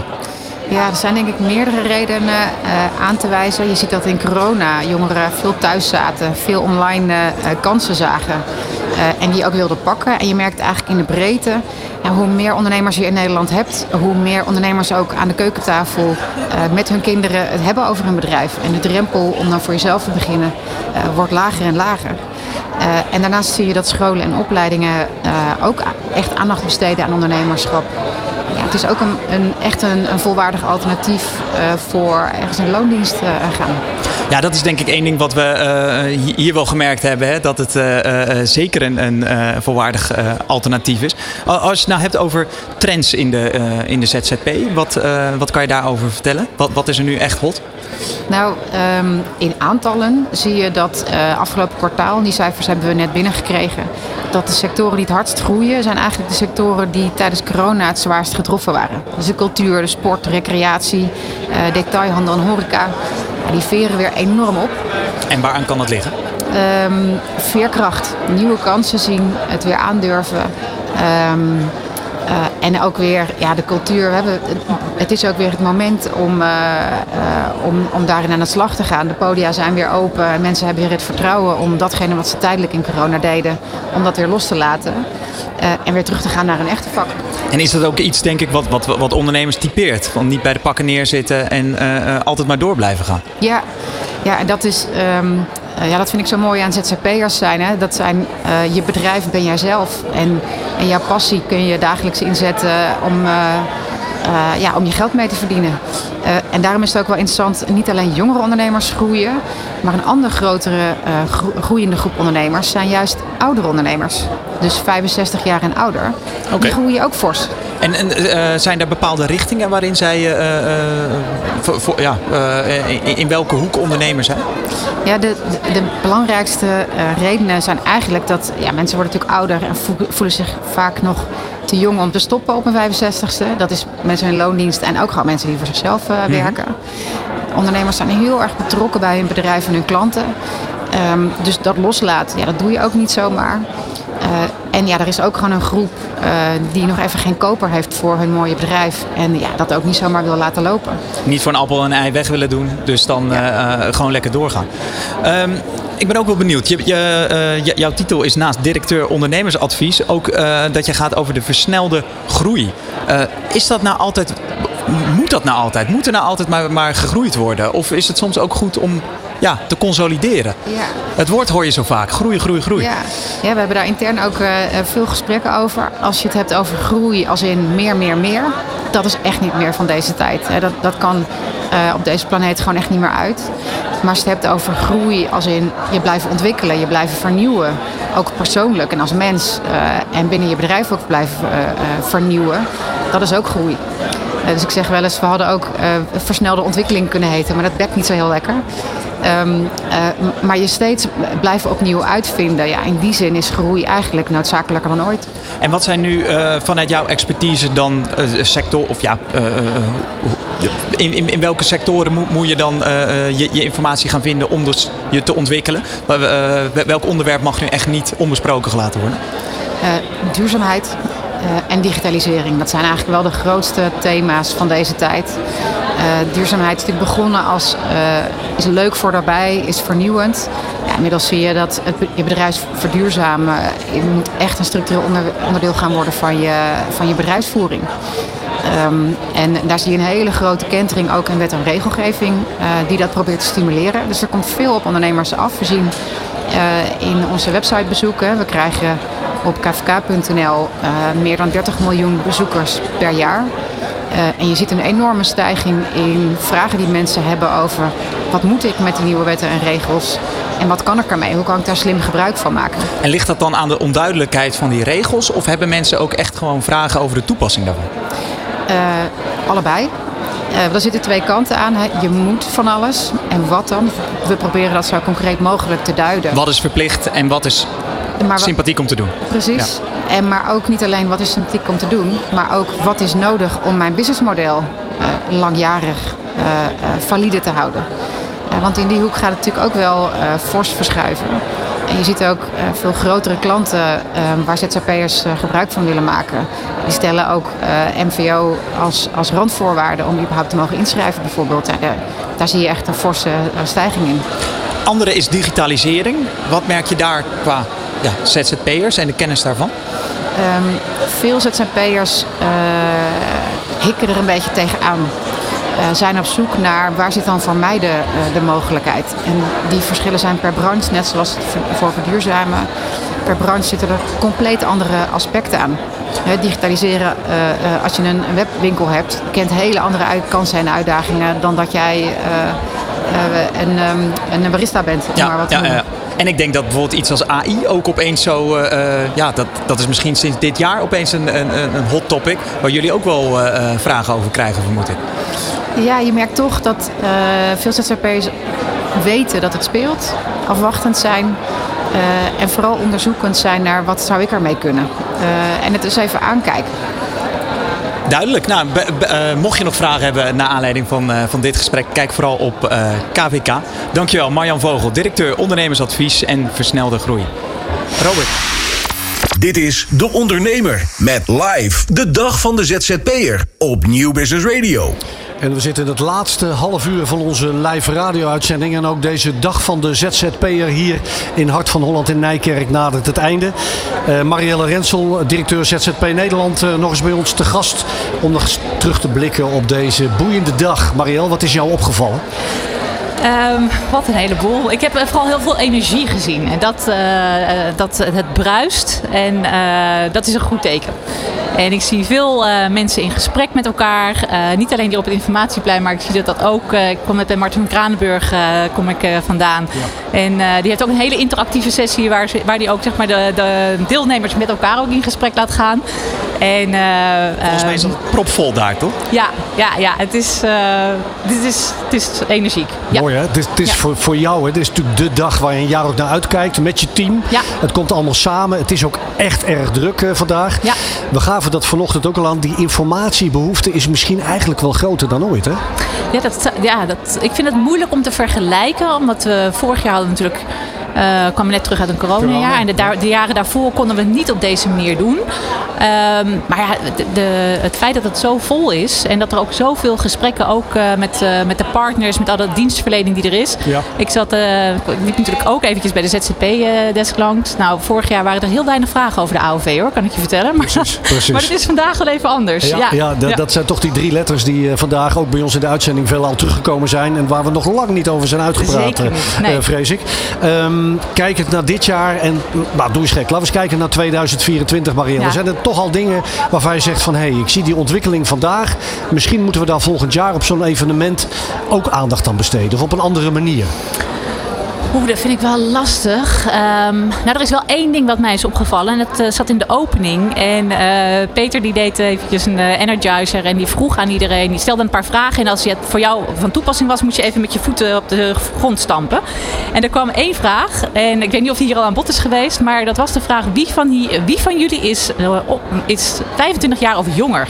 Ja, er zijn denk ik meerdere redenen uh, aan te wijzen. Je ziet dat in corona jongeren veel thuis zaten, veel online uh, kansen zagen uh, en die ook wilden pakken. En je merkt eigenlijk in de breedte, ja, hoe meer ondernemers je in Nederland hebt, hoe meer ondernemers ook aan de keukentafel met hun kinderen het hebben over hun bedrijf. En de drempel om dan voor jezelf te beginnen wordt lager en lager. en daarnaast zie je dat scholen en opleidingen ook echt aandacht besteden aan ondernemerschap ja, het is ook een, een echt een, een volwaardig alternatief voor ergens een loondienst gaan. Ja, dat is denk ik één ding wat we uh, hier wel gemerkt hebben. Hè, dat het uh, zeker een, een volwaardig alternatief is. Als je het nou hebt over trends in de, in de ZZP, wat, wat kan je daarover vertellen? Wat, wat is er nu echt hot? Nou, um, in aantallen zie je dat afgelopen kwartaal, die cijfers hebben we net binnengekregen, dat de sectoren die het hardst groeien, zijn eigenlijk de sectoren die tijdens corona het zwaarst getroffen waren. Dus de cultuur, de sport, recreatie, detailhandel en horeca die veren weer enorm op. En waaraan kan dat liggen? Um, veerkracht, nieuwe kansen zien, het weer aandurven. Um, uh, en ook weer ja, de cultuur. We hebben, het is ook weer het moment om, uh, uh, om, om daarin aan de slag te gaan. De podia zijn weer open. Mensen hebben weer het vertrouwen om datgene wat ze tijdelijk in corona deden, om dat weer los te laten. en weer terug te gaan naar een echte vak. En is dat ook iets, denk ik, wat, wat, wat ondernemers typeert? Van niet bij de pakken neerzitten en altijd maar door blijven gaan? Ja, ja en dat is. Um, ja, dat vind ik zo mooi aan ZZP'ers zijn. Hè? Dat zijn uh, je bedrijf ben jijzelf. En, en jouw passie kun je dagelijks inzetten om, uh, uh, ja, om je geld mee te verdienen. en daarom is het ook wel interessant, niet alleen jongere ondernemers groeien, maar een andere grotere groeiende groep ondernemers zijn juist oudere ondernemers. Dus 65 jaar en ouder. Okay. Die groeien ook fors. En, en uh, zijn er bepaalde richtingen waarin zij, uh, voor, voor, ja, in, in, welke hoek ondernemers zijn? Ja, de, de, de belangrijkste redenen zijn eigenlijk dat ja, mensen worden natuurlijk ouder en voelen zich vaak nog te jong om te stoppen op een 65ste. Dat is mensen in loondienst en ook gewoon mensen die voor zichzelf mhm. werken. Ondernemers zijn heel erg betrokken bij hun bedrijf en hun klanten. Um, dus dat loslaten, ja, dat doe je ook niet zomaar. Uh, en ja, er is ook gewoon een groep uh, die nog even geen koper heeft voor hun mooie bedrijf. En ja, dat ook niet zomaar wil laten lopen. Niet voor een appel en een ei weg willen doen, dus dan ja. uh, gewoon lekker doorgaan. Um, ik ben ook wel benieuwd. Je, je, jouw titel is naast directeur ondernemersadvies ook dat je gaat over de versnelde groei. is dat nou altijd moet dat nou altijd? Moet er nou altijd maar, maar gegroeid worden? Of is het soms ook goed om ja, te consolideren. Ja. Het woord hoor je zo vaak. Groei, groei, groei. Ja, ja we hebben daar intern ook uh, veel gesprekken over. Als je het hebt over groei als in meer, meer, meer. Dat is echt niet meer van deze tijd. Dat, dat kan uh, op deze planeet gewoon echt niet meer uit. Maar als je het hebt over groei als in je blijven ontwikkelen, je blijven vernieuwen. Ook persoonlijk en als mens. Uh, en binnen je bedrijf ook blijven vernieuwen. Dat is ook groei. dus ik zeg wel eens, we hadden ook versnelde ontwikkeling kunnen heten. Maar dat werkt niet zo heel lekker. Um, uh, maar je steeds blijven opnieuw uitvinden. Ja, in die zin is groei eigenlijk noodzakelijker dan ooit. En wat zijn nu uh, vanuit jouw expertise dan uh, sector of ja, in, in, in, welke sectoren moet, moet je dan je, je, informatie gaan vinden om dus je te ontwikkelen? welk onderwerp mag nu echt niet onbesproken gelaten worden? duurzaamheid, en digitalisering. Dat zijn eigenlijk wel de grootste thema's van deze tijd. Uh, duurzaamheid is natuurlijk begonnen als uh, is leuk voor daarbij, is vernieuwend. Ja, inmiddels zie je dat het, je bedrijf verduurzamen moet echt een structureel onder, onderdeel gaan worden van je, van je bedrijfsvoering. Um, en daar zie je een hele grote kentering ook in wet en regelgeving die dat probeert te stimuleren. Dus er komt veel op ondernemers af. We zien in onze website bezoeken, we krijgen op kfk.nl uh, meer dan 30 miljoen bezoekers per jaar. Uh, en je ziet een enorme stijging in vragen die mensen hebben over wat moet ik met die nieuwe wetten en regels en wat kan ik ermee? Hoe kan ik daar slim gebruik van maken? En ligt dat dan aan de onduidelijkheid van die regels of hebben mensen ook echt gewoon vragen over de toepassing daarvan? Uh, allebei. Uh, er zitten twee kanten aan. Je moet van alles. En wat dan? We proberen dat zo concreet mogelijk te duiden. Wat is verplicht en wat is maar sympathiek om te doen. Precies. Ja. En maar ook niet alleen wat is sympathiek om te doen, maar ook wat is nodig om mijn businessmodel uh, langjarig uh, uh, valide te houden. want in die hoek gaat het natuurlijk ook wel fors verschuiven. En je ziet ook veel grotere klanten waar ZZP'ers gebruik van willen maken. Die stellen ook MVO als, als randvoorwaarde om überhaupt te mogen inschrijven bijvoorbeeld. Daar, daar zie je echt een forse stijging in. Andere is digitalisering. Wat merk je daar qua ja, ZZP'ers en de kennis daarvan? Um, veel ZZP'ers uh, hikken er een beetje tegenaan. Uh, zijn op zoek naar waar zit dan voor mij de, uh, de mogelijkheid. En die verschillen zijn per branche, net zoals voor verduurzamen. Per branche zitten er compleet andere aspecten aan. He, digitaliseren, als je een, webwinkel hebt, kent hele andere kansen en uitdagingen dan dat jij een, um, een barista bent. Ja, maar wat ja, ja, En ik denk dat bijvoorbeeld iets als AI ook opeens zo... Uh, ja, dat, dat is misschien sinds dit jaar opeens een, een, een hot topic... waar jullie ook wel uh, vragen over krijgen, vermoed ik. Ja, je merkt toch dat veel ZZP'ers weten dat het speelt. Afwachtend zijn. En vooral onderzoekend zijn naar wat zou ik ermee kunnen. En het dus even aankijken. Duidelijk. Nou, uh, mocht je nog vragen hebben naar aanleiding van, van dit gesprek, kijk vooral op KVK. Dankjewel, Marjan Vogel, directeur ondernemersadvies en versnelde groei. Robert. Dit is De Ondernemer met live de dag van de ZZP'er op Nieuw Business Radio. En we zitten in het laatste half uur van onze live radio-uitzending. En ook deze dag van de ZZP'er hier in Hart van Holland in Nijkerk nadert het einde. Uh, Marielle Rensel, directeur ZZP Nederland, uh, nog eens bij ons te gast. Om nog eens terug te blikken op deze boeiende dag. Marielle, wat is jou opgevallen? Um, wat een heleboel. Ik heb vooral heel veel energie gezien. En dat, uh, dat het bruist. En dat is een goed teken. En ik zie veel uh, mensen in gesprek met elkaar. niet alleen hier op het informatieplein, maar ik zie dat, dat ook. ik kom met bij Martin van Kranenburg kom ik, vandaan. Ja. En die heeft ook een hele interactieve sessie waar, ze, waar die ook zeg maar, de, de deelnemers met elkaar ook in gesprek laat gaan. En, Volgens mij is het propvol daar, toch? Ja, ja, ja het, is, dit is, het is energiek. Ja. Mooi hè? Het is, het is ja. voor, voor jou, hè? het is natuurlijk de dag waar je een jaar ook naar uitkijkt met je team. Ja. Het komt allemaal samen. Het is ook echt erg druk vandaag. Ja. We gaven dat vanochtend ook al aan. Die informatiebehoefte is misschien eigenlijk wel groter dan ooit. Hè? Ja, dat, ja dat, ik vind het moeilijk om te vergelijken. Omdat we vorig jaar hadden natuurlijk uh, kwamen net terug uit een coronajaar. En de, de, jaren daarvoor konden we het niet op deze manier doen. Um, maar ja, de, de, het feit dat het zo vol is en dat er ook zoveel gesprekken ook uh, met, uh, met de partners, met alle dienstverlening die er is. Ja. Ik zat, ik liep natuurlijk ook eventjes bij de ZZP-desk langs. Nou, vorig jaar waren er heel weinig vragen over de AOV hoor, kan ik je vertellen. Maar, precies, precies. maar het is vandaag wel even anders. Ja, ja. ja, ja. dat zijn toch die drie letters die vandaag ook bij ons in de uitzending veelal teruggekomen zijn. En waar we nog lang niet over zijn uitgepraat, nee. vrees ik. Um, kijkend naar dit jaar en nou, doe eens gek. Laten we eens kijken naar 2024, Marielle. Ja. Zijn er toch al dingen waarvan je zegt van hé, hey, ik zie die ontwikkeling vandaag. Misschien moeten we daar volgend jaar op zo'n evenement ook aandacht aan besteden of op een andere manier. Oeh, dat vind ik wel lastig. Um, nou, er is wel één ding wat mij is opgevallen. En dat uh, zat in de opening. En uh, Peter die deed eventjes een energizer. En die vroeg aan iedereen. Die stelde een paar vragen. En als het voor jou van toepassing was, moest je even met je voeten op de grond stampen. En er kwam één vraag. En ik weet niet of die hier al aan bod is geweest. Maar dat was de vraag: wie van, die, wie van jullie is, is 25 jaar of jonger?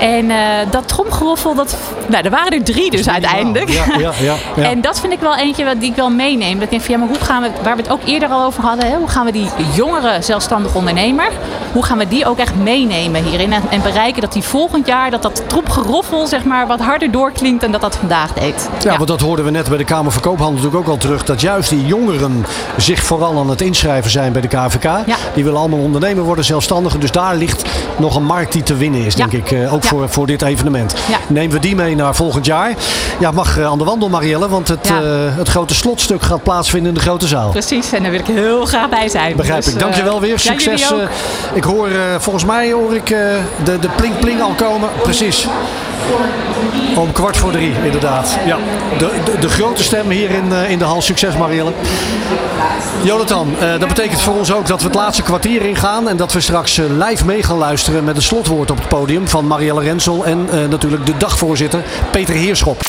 En dat tromgeroffel, dat, nou, er waren er drie dus uiteindelijk. Ja, ja, ja, ja, En dat vind ik wel eentje wat, die ik wel meeneem. Dat ik denk van ja, maar hoe gaan we, waar we het ook eerder al over hadden, hè, hoe gaan we die jongere zelfstandige ondernemer, hoe gaan we die ook echt meenemen hierin en, en bereiken dat die volgend jaar, dat dat tromgeroffel zeg maar wat harder doorklinkt dan dat dat vandaag deed. Ja, want dat hoorden we net bij de Kamer Verkoophandel natuurlijk ook al terug, dat juist die jongeren zich vooral aan het inschrijven zijn bij de KVK. Die willen allemaal ondernemer worden, zelfstandigen. Dus daar ligt nog een markt die te winnen is, denk ik, uh, ook voor, voor dit evenement. Nemen we die mee naar volgend jaar. Ja, mag uh, aan de wandel, Marielle, want het, Ja. uh, het grote slotstuk gaat plaatsvinden in de grote zaal. Precies, en daar wil ik heel graag bij zijn. Begrijp Dus, ik. Dankjewel weer. ja, Succes. eh, ik hoor, eh, volgens mij hoor ik eh, de, de pling pling al komen. Precies. Om kwart voor drie, inderdaad. Ja, de, de, de grote stem hier in, eh, in de hal. Succes, Marielle. Jonathan, eh, dat betekent voor ons ook dat we het laatste kwartier ingaan. En dat we straks eh, live mee gaan luisteren met een slotwoord op het podium van Marielle Rensel. En natuurlijk de dagvoorzitter Peter Heerschop.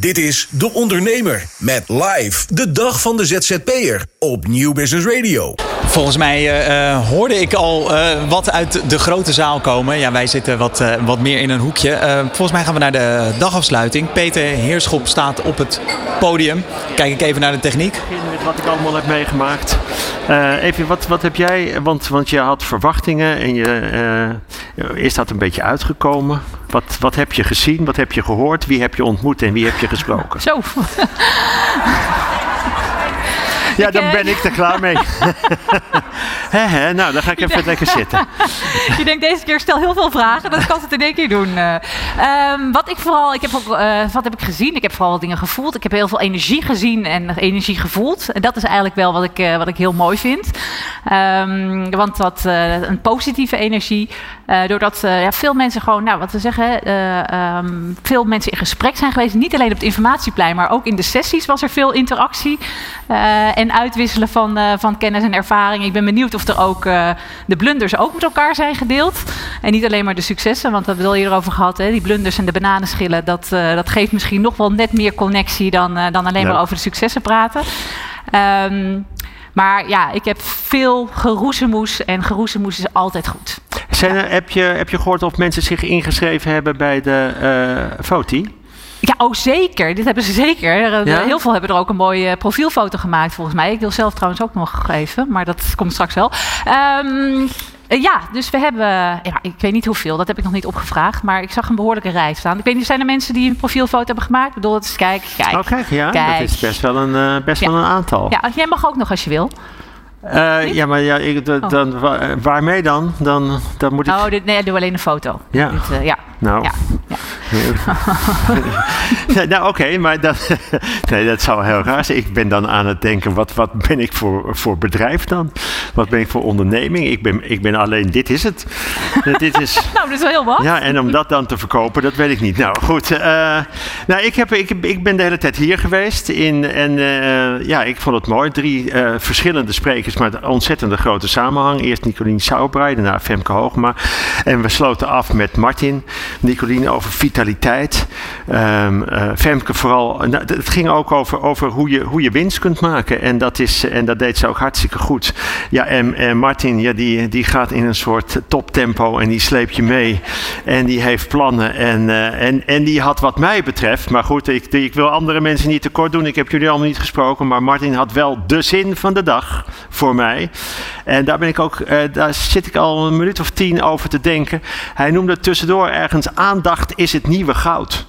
Dit is De Ondernemer met live de dag van de ZZP'er op Nieuw Business Radio. Volgens mij eh, eh, hoorde ik al eh, wat uit de grote zaal komen. Ja, wij zitten wat, eh, wat meer in een hoekje. Eh, volgens mij gaan we naar de dagafsluiting. Peter Heerschop staat op het podium. Kijk ik even naar de techniek. met wat ik allemaal heb meegemaakt. Eh, even, wat, wat heb jij, want, want je had verwachtingen en je, eh, is dat een beetje uitgekomen? Wat, wat heb je gezien, wat heb je gehoord, wie heb je ontmoet en wie heb je gesproken? Zo. Ja, dan ben ik er klaar mee. He, he, nou, dan ga ik even lekker zitten. Je denkt deze keer stel heel veel vragen, dan kan het in één keer doen. Eh, ehm, wat ik vooral, ik heb ook, eh, wat heb ik gezien? Ik heb vooral dingen gevoeld. Ik heb heel veel energie gezien en energie gevoeld. En dat is eigenlijk wel wat ik, uh, wat ik heel mooi vind. Um, want dat een positieve energie. Doordat ja, veel mensen gewoon, nou wat we zeggen, um, veel mensen in gesprek zijn geweest. Niet alleen op het informatieplein, maar ook in de sessies was er veel interactie. en uitwisselen van, van kennis en ervaring. Ik ben benieuwd of er ook de blunders ook met elkaar zijn gedeeld. En niet alleen maar de successen, want dat hebben we al eerder over gehad. Hè? Die blunders en de bananenschillen, dat, dat geeft misschien nog wel net meer connectie dan, dan alleen ja. maar over de successen praten. Um, maar ja, ik heb veel geroezemoes en geroezemoes is altijd goed. Zijn er, heb, je, heb je gehoord of mensen zich ingeschreven hebben bij de uh, Foti? Ja, oh zeker. Dit hebben ze zeker. Ja? Heel veel hebben er ook een mooie profielfoto gemaakt volgens mij. Ik wil zelf trouwens ook nog geven, maar dat komt straks wel. Um, uh, ja, dus we hebben, ja, ik weet niet hoeveel, dat heb ik nog niet opgevraagd, maar ik zag een behoorlijke rij staan. Ik weet niet, zijn er mensen die een profielfoto hebben gemaakt? Ik bedoel, het is kijk, kijk. Oh, kijk, ja, kijk. dat is best wel een, uh, best ja. wel een aantal. Ja, jij mag ook nog als je wil. Uh, ja, maar ja, ik, Oh. dan, waarmee dan? Dan, dan moet ik... Oh, dit, nee, doe alleen een foto. Ja. Dit, uh, ja. Nou. Ja. nou, oké, okay, maar dat, nee, dat zou heel raar zijn. Ik ben dan aan het denken, wat, wat ben ik voor, voor bedrijf dan? Wat ben ik voor onderneming? Ik ben, ik ben alleen, dit is het. dit is, nou, dat is wel heel wat. Ja, en om dat dan te verkopen, dat weet ik niet. Nou, goed. Uh, nou, ik, heb, ik, ik ben de hele tijd hier geweest. In, en uh, ja, ik vond het mooi. Drie uh, verschillende sprekers, maar een ontzettende grote samenhang. Eerst Nicolien Sauerbrei, daarna Femke Hoogma. En we sloten af met Martin. Nicolien over vitaliteit. Um, uh, Femke vooral. Nou, het ging ook over, over hoe, je, hoe je winst kunt maken. En dat, is, en dat deed ze ook hartstikke goed. Ja, en, en Martin, ja, die, die gaat in een soort toptempo en die sleept je mee. En die heeft plannen. En, uh, en, en die had wat mij betreft, maar goed, ik, ik wil andere mensen niet tekort doen. Ik heb jullie allemaal niet gesproken, maar Martin had wel de zin van de dag voor mij. En daar ben ik ook, uh, daar zit ik al een minuut of tien over te denken. Hij noemde tussendoor ergens aandacht is het nieuwe goud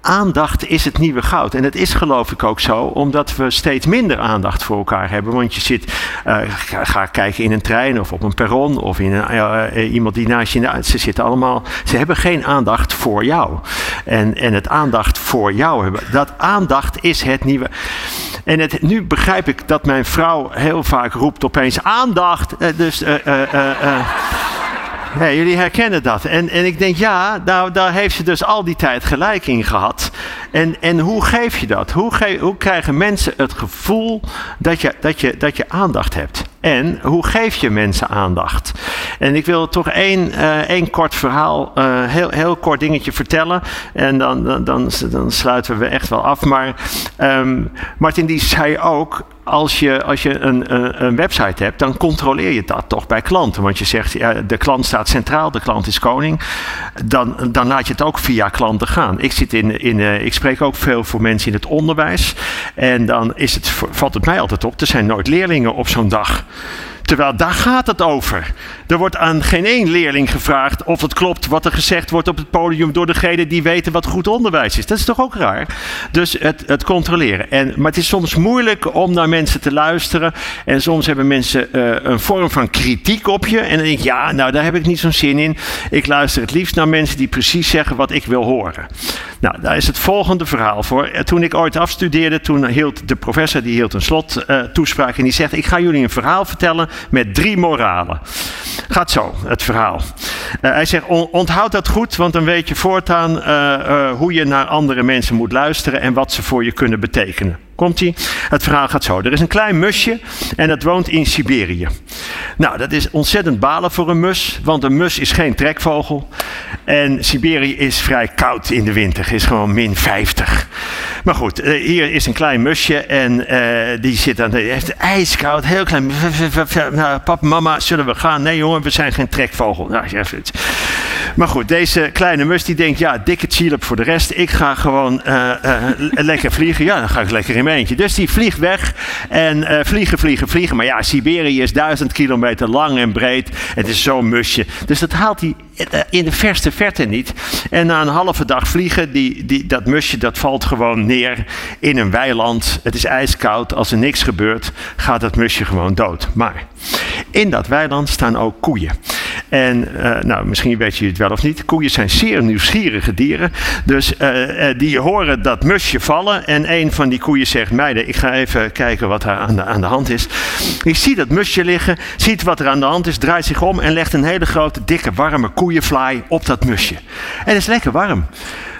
aandacht is het nieuwe goud. En dat is geloof ik ook zo, omdat we steeds minder aandacht voor elkaar hebben. Want je zit, uh, ga, kijken in een trein of op een perron of in een, uh, iemand die naast je, ze zitten allemaal, ze hebben geen aandacht voor jou. En, en het aandacht voor jou hebben, dat aandacht is het nieuwe. En het, nu begrijp ik dat mijn vrouw heel vaak roept opeens aandacht. Uh, Nee, jullie herkennen dat. En, en ik denk, ja, nou, daar heeft ze dus al die tijd gelijk in gehad. En, en hoe geef je dat? Hoe, hoe krijgen mensen het gevoel dat je, dat, je, dat je aandacht hebt? En hoe geef je mensen aandacht? En ik wil toch één, uh, één kort verhaal, uh, heel, heel kort dingetje vertellen. En dan, dan, dan, dan sluiten we echt wel af. Maar um, Martin die zei ook, als je, als je een, een, een, website hebt, dan controleer je dat toch bij klanten. Want je zegt, ja, de klant staat centraal, de klant is koning. Dan, dan laat je het ook via klanten gaan. Ik, zit in, in, ik spreek ook veel voor mensen in het onderwijs. En dan is het, valt het mij altijd op, er zijn nooit leerlingen op zo'n dag. uh, Terwijl daar gaat het over. Er wordt aan geen één leerling gevraagd of het klopt wat er gezegd wordt op het podium door degenen die weten wat goed onderwijs is. Dat is toch ook raar? Dus het, het controleren. En, maar het is soms moeilijk om naar mensen te luisteren. En soms hebben mensen uh, een vorm van kritiek op je. En dan denk ik, ja, nou daar heb ik niet zo'n zin in. Ik luister het liefst naar mensen die precies zeggen wat ik wil horen. Nou, daar is het volgende verhaal voor. Toen ik ooit afstudeerde, toen hield de professor die hield een slot toespraak. En die zegt, ik ga jullie een verhaal vertellen met drie moralen. Gaat zo, het verhaal. Uh, hij zegt, on, onthoud dat goed, want dan weet je voortaan uh, uh, hoe je naar andere mensen moet luisteren en wat ze voor je kunnen betekenen. Komt-ie? Het verhaal gaat zo. Er is een klein musje en dat woont in Siberië. Nou, dat is ontzettend balen voor een mus, want een mus is geen trekvogel. En Siberië is vrij koud in de winter, is gewoon min 50. Maar goed, uh, hier is een klein musje en uh, die zit aan de, heeft ijskoud, heel klein. Nou, papa, mama, zullen we gaan? Nee jongen, we zijn geen trekvogel. Nou, Maar goed, deze kleine mus die denkt, ja, dikke chilep voor de rest. Ik ga gewoon uh, uh, lekker vliegen. Ja, dan ga ik lekker in mijn eentje. Dus die vliegt weg en uh, vliegen, vliegen, vliegen. Maar ja, Siberië is duizend kilometer lang en breed. Het is zo'n musje. Dus dat haalt hij in de verste verte niet. En na een halve dag vliegen, die, die, dat musje dat valt gewoon neer in een weiland. Het is ijskoud. Als er niks gebeurt, gaat dat musje gewoon dood. Maar in dat weiland staan ook koeien. En uh, nou, misschien weet je het wel of niet. Koeien zijn zeer nieuwsgierige dieren. Dus uh, die horen dat musje vallen. En een van die koeien zegt: Meiden, ik ga even kijken wat er aan de, hand is. Ik zie dat musje liggen, ziet wat er aan de hand is, draait zich om en legt een hele grote, dikke, warme koeienvlaai op dat musje. En het is lekker warm.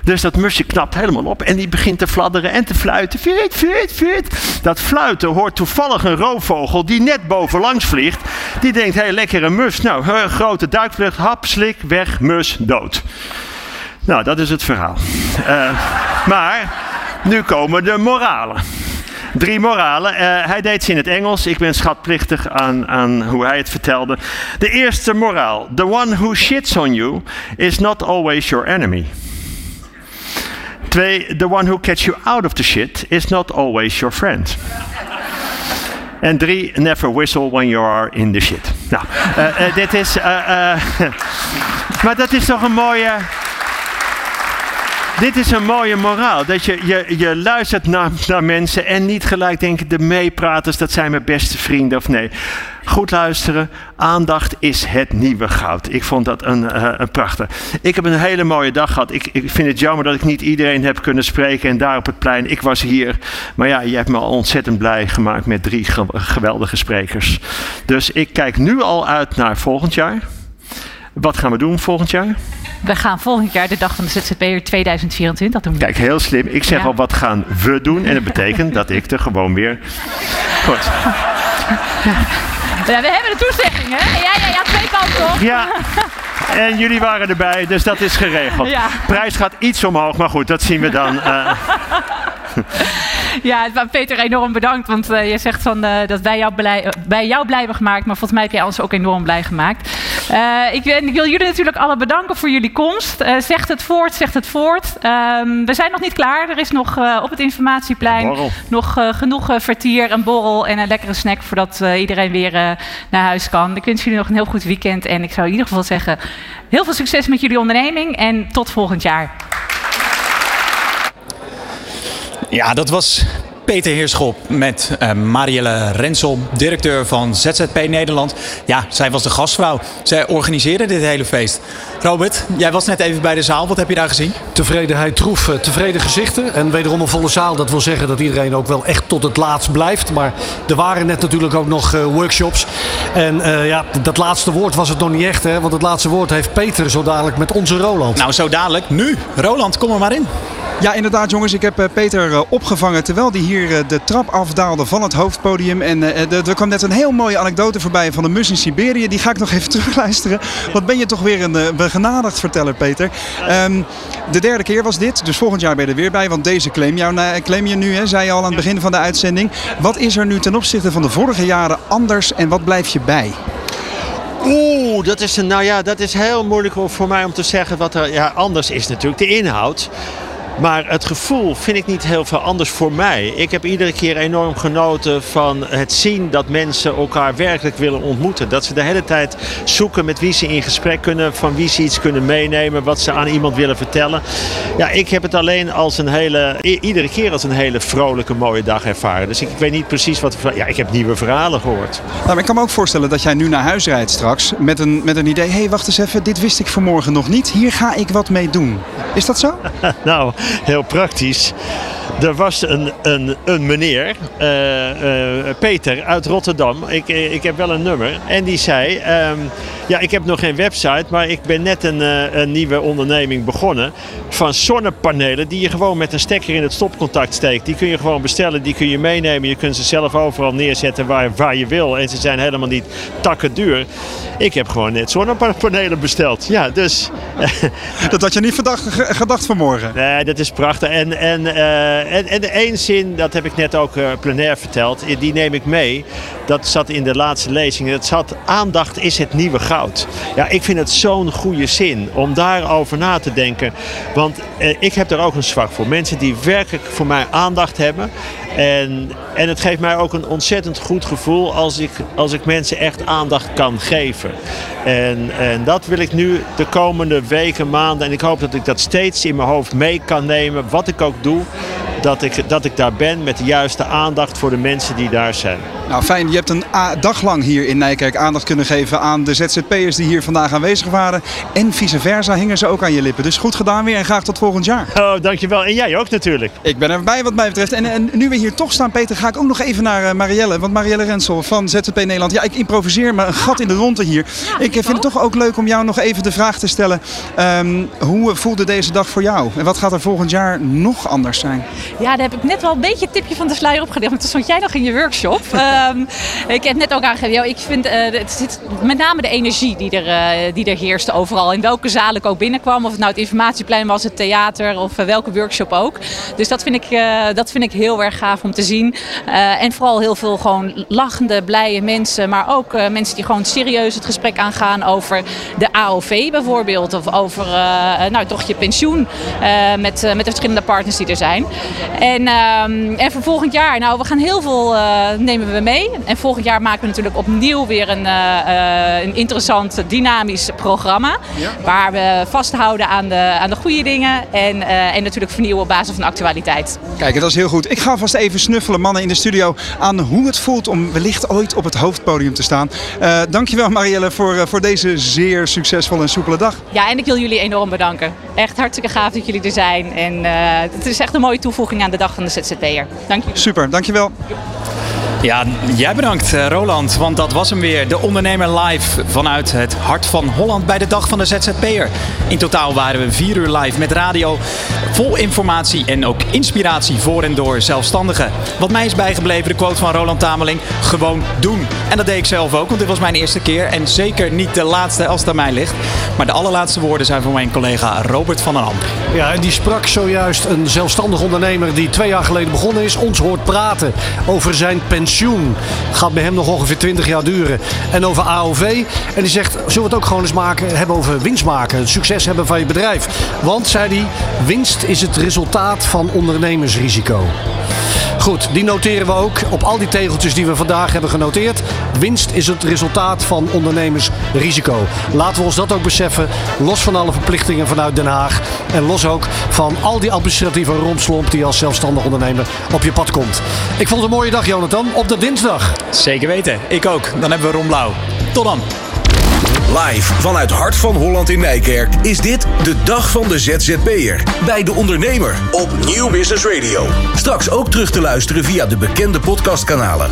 Dus dat musje knapt helemaal op en die begint te fladderen en te fluiten. Fut, fut, fut. Dat fluiten hoort toevallig een roofvogel die net bovenlangs vliegt. Die denkt, hé, hey, lekkere mus. Nou, grote duikvlucht, hap, slik, weg, mus, dood. Nou, dat is het verhaal. Uh, maar nu komen de moralen. Drie moralen. Uh, hij deed ze in het Engels. Ik ben schatplichtig aan, aan hoe hij het vertelde. De eerste moraal. The one who shits on you is not always your enemy. Twee, the one who gets you out of the shit is not always your friend. En drie, never whistle when you are in the shit. Nou, uh, uh, dit is. Maar dat is toch een mooie. Dit is een mooie moraal. Dat je, je, je luistert naar, naar mensen en niet gelijk denken: de meepraters, dat zijn mijn beste vrienden of nee. Goed luisteren, aandacht is het nieuwe goud. Ik vond dat een, uh, een prachtig. Ik heb een hele mooie dag gehad. Ik, ik vind het jammer dat ik niet iedereen heb kunnen spreken en daar op het plein. Ik was hier. Maar ja, je hebt me al ontzettend blij gemaakt met drie ge geweldige sprekers. Dus ik kijk nu al uit naar volgend jaar. Wat gaan we doen volgend jaar? We gaan volgend jaar de dag van de ZZP'er 2024 doen. Kijk, heel slim. Ik zeg ja. al, wat gaan we doen? En dat betekent dat ik er gewoon weer... Goed. Ja, we hebben de toezegging, hè? Ja, ja, ja, twee kanten op. Ja. En jullie waren erbij, dus dat is geregeld. Ja. Prijs gaat iets omhoog, maar goed, dat zien we dan. Uh... Ja, Peter, enorm bedankt. Want uh, je zegt van, uh, dat wij jou, blij, bij jou blij hebben gemaakt. Maar volgens mij heb jij ons ook enorm blij gemaakt. Uh, ik, ik, wil jullie natuurlijk alle bedanken voor jullie komst. zegt het voort, zegt het voort. Um, we zijn nog niet klaar. Er is nog op het informatieplein nog genoeg vertier, een borrel en een lekkere snack. Voordat iedereen weer naar huis kan. Ik wens jullie nog een heel goed weekend. En ik zou in ieder geval zeggen, heel veel succes met jullie onderneming. En tot volgend jaar. Ja, dat was Peter Heerschop met uh, Marielle Rensel, directeur van ZZP Nederland. Ja, zij was de gastvrouw. Zij organiseerde dit hele feest. Robert, jij was net even bij de zaal. Wat heb je daar gezien? Tevredenheid troef, tevreden gezichten. En wederom een volle zaal. Dat wil zeggen dat iedereen ook wel echt tot het laatst blijft. Maar er waren net natuurlijk ook nog uh, workshops. En uh, ja, dat laatste woord was het nog niet echt. Hè? Want het laatste woord heeft Peter zo dadelijk met onze Roland. Nou, zo dadelijk. Nu. Roland, kom er maar in. Ja, inderdaad jongens. Ik heb Peter opgevangen terwijl hij hier de trap afdaalde van het hoofdpodium. En er kwam net een heel mooie anekdote voorbij van de mus in Siberië. Die ga ik nog even terugluisteren. Wat ben je toch weer een begenadigd verteller, Peter. Um, de derde keer was dit, dus volgend jaar ben je er weer bij. Want deze claim, jou, claim je nu, hè, zei je al aan het begin van de uitzending. Wat is er nu ten opzichte van de vorige jaren anders en wat blijf je bij? Oeh, dat is, een, nou ja, dat is heel moeilijk voor mij om te zeggen wat er ja, anders is natuurlijk. De inhoud. Maar het gevoel vind ik niet heel veel anders voor mij. Ik heb iedere keer enorm genoten van het zien dat mensen elkaar werkelijk willen ontmoeten. Dat ze de hele tijd zoeken met wie ze in gesprek kunnen, van wie ze iets kunnen meenemen, wat ze aan iemand willen vertellen. Ja, ik heb het alleen als een hele, iedere keer als een hele vrolijke, mooie dag ervaren. Dus ik, weet niet precies wat. Ja, ik heb nieuwe verhalen gehoord. Nou, maar ik kan me ook voorstellen dat jij nu naar huis rijdt straks met een, met een idee. Hé, hey, wacht eens even, dit wist ik vanmorgen nog niet. Hier ga ik wat mee doen. Is dat zo? nou, heel praktisch. Er was een, een, een meneer, uh, uh, Peter uit Rotterdam. Ik, ik heb wel een nummer. En die zei: um, Ja, ik heb nog geen website, maar ik ben net een, uh, een nieuwe onderneming begonnen. Van zonnepanelen die je gewoon met een stekker in het stopcontact steekt. Die kun je gewoon bestellen, die kun je meenemen. Je kunt ze zelf overal neerzetten waar, waar je wil. En ze zijn helemaal niet takken duur. Ik heb gewoon net zonnepanelen besteld. Ja, dus. dat had je niet gedacht, gedacht vanmorgen? Nee, dat het is prachtig. En, en, uh, en, en één zin, dat heb ik net ook uh, plenair verteld, die neem ik mee. Dat zat in de laatste lezing. Dat zat, aandacht is het nieuwe goud. Ja, ik vind het zo'n goede zin om daarover na te denken. Want ik heb er ook een zwak voor. Mensen die werkelijk voor mij aandacht hebben. En, en het geeft mij ook een ontzettend goed gevoel als ik, als ik mensen echt aandacht kan geven. En, en dat wil ik nu de komende weken, maanden. En ik hoop dat ik dat steeds in mijn hoofd mee kan nemen. Wat ik ook doe. Dat ik, dat ik daar ben met de juiste aandacht voor de mensen die daar zijn. Nou fijn, je hebt een dag lang hier in Nijkerk aandacht kunnen geven aan de ZZP'ers die hier vandaag aanwezig waren. En vice versa hingen ze ook aan je lippen. Dus goed gedaan weer en graag tot volgend jaar. Oh, dankjewel. En jij ook natuurlijk. Ik ben erbij wat mij betreft. En, en nu we hier toch staan, Peter, ga ik ook nog even naar uh, Marielle. Want Marielle Rensel van ZZP Nederland. Ja, ik improviseer maar een gat in de ronde hier. Ja, ik vind het toch ook leuk om jou nog even de vraag te stellen. Um, hoe voelde deze dag voor jou? En wat gaat er volgend jaar nog anders zijn? Ja, daar heb ik net wel een beetje het tipje van de sluier opgelegd. Want toen stond jij nog in je workshop. um, ik heb net ook aangegeven, ik vind uh, het zit met name de energie die er, uh, die er heerste overal. In welke zaal ik ook binnenkwam. Of het nou het informatieplein was, het theater of uh, welke workshop ook. Dus dat vind, ik, dat vind ik heel erg gaaf om te zien. en vooral heel veel gewoon lachende, blije mensen. Maar ook mensen die gewoon serieus het gesprek aangaan over de AOV bijvoorbeeld. Of over nou, toch je pensioen met, met de verschillende partners die er zijn. En, um, en voor volgend jaar, nou we gaan heel veel nemen we mee. En volgend jaar maken we natuurlijk opnieuw weer een, een interessant, dynamisch programma. Ja. Waar we vasthouden aan de, aan de goede dingen en, en natuurlijk vernieuwen op basis van actualiteit. Kijk, dat is heel goed. Ik ga vast even snuffelen, mannen in de studio, aan hoe het voelt om wellicht ooit op het hoofdpodium te staan. Uh, dankjewel Marielle voor, voor deze zeer succesvolle en soepele dag. Ja, en ik wil jullie enorm bedanken. Echt hartstikke gaaf dat jullie er zijn. En het is echt een mooie toevoeging aan de dag van de ZZP'er. Dank je. Super, dankjewel. Ja, jij bedankt Roland, want dat was hem weer. De ondernemer live vanuit het hart van Holland bij de dag van de ZZP'er. In totaal waren we vier uur live met radio. Vol informatie en ook inspiratie voor en door zelfstandigen. Wat mij is bijgebleven, de quote van Roland Tameling. Gewoon doen. En dat deed ik zelf ook, want dit was mijn eerste keer. En zeker niet de laatste als het aan mij ligt. Maar de allerlaatste woorden zijn van mijn collega Robert van den Ham. Ja, en die sprak zojuist een zelfstandig ondernemer die twee jaar geleden begonnen is. Ons hoort praten over zijn pensioen pensioen. Gaat bij hem nog ongeveer 20 jaar duren. En over AOV. En die zegt, zullen we het ook gewoon eens maken, hebben over winst maken. Succes hebben van je bedrijf. Want, zei hij, winst is het resultaat van ondernemersrisico. Goed, die noteren we ook op al die tegeltjes die we vandaag hebben genoteerd. Winst is het resultaat van ondernemersrisico. Laten we ons dat ook beseffen. Los van alle verplichtingen vanuit Den Haag. En los ook van al die administratieve romslomp die als zelfstandig ondernemer op je pad komt. Ik vond het een mooie dag, Jonathan. Op de dinsdag. Zeker weten. Ik ook. Dan hebben we Romblauw. Tot dan. Live vanuit Hart van Holland in Nijkerk is dit de dag van de ZZP'er. Bij de ondernemer op Nieuw Business Radio. Straks ook terug te luisteren via de bekende podcastkanalen.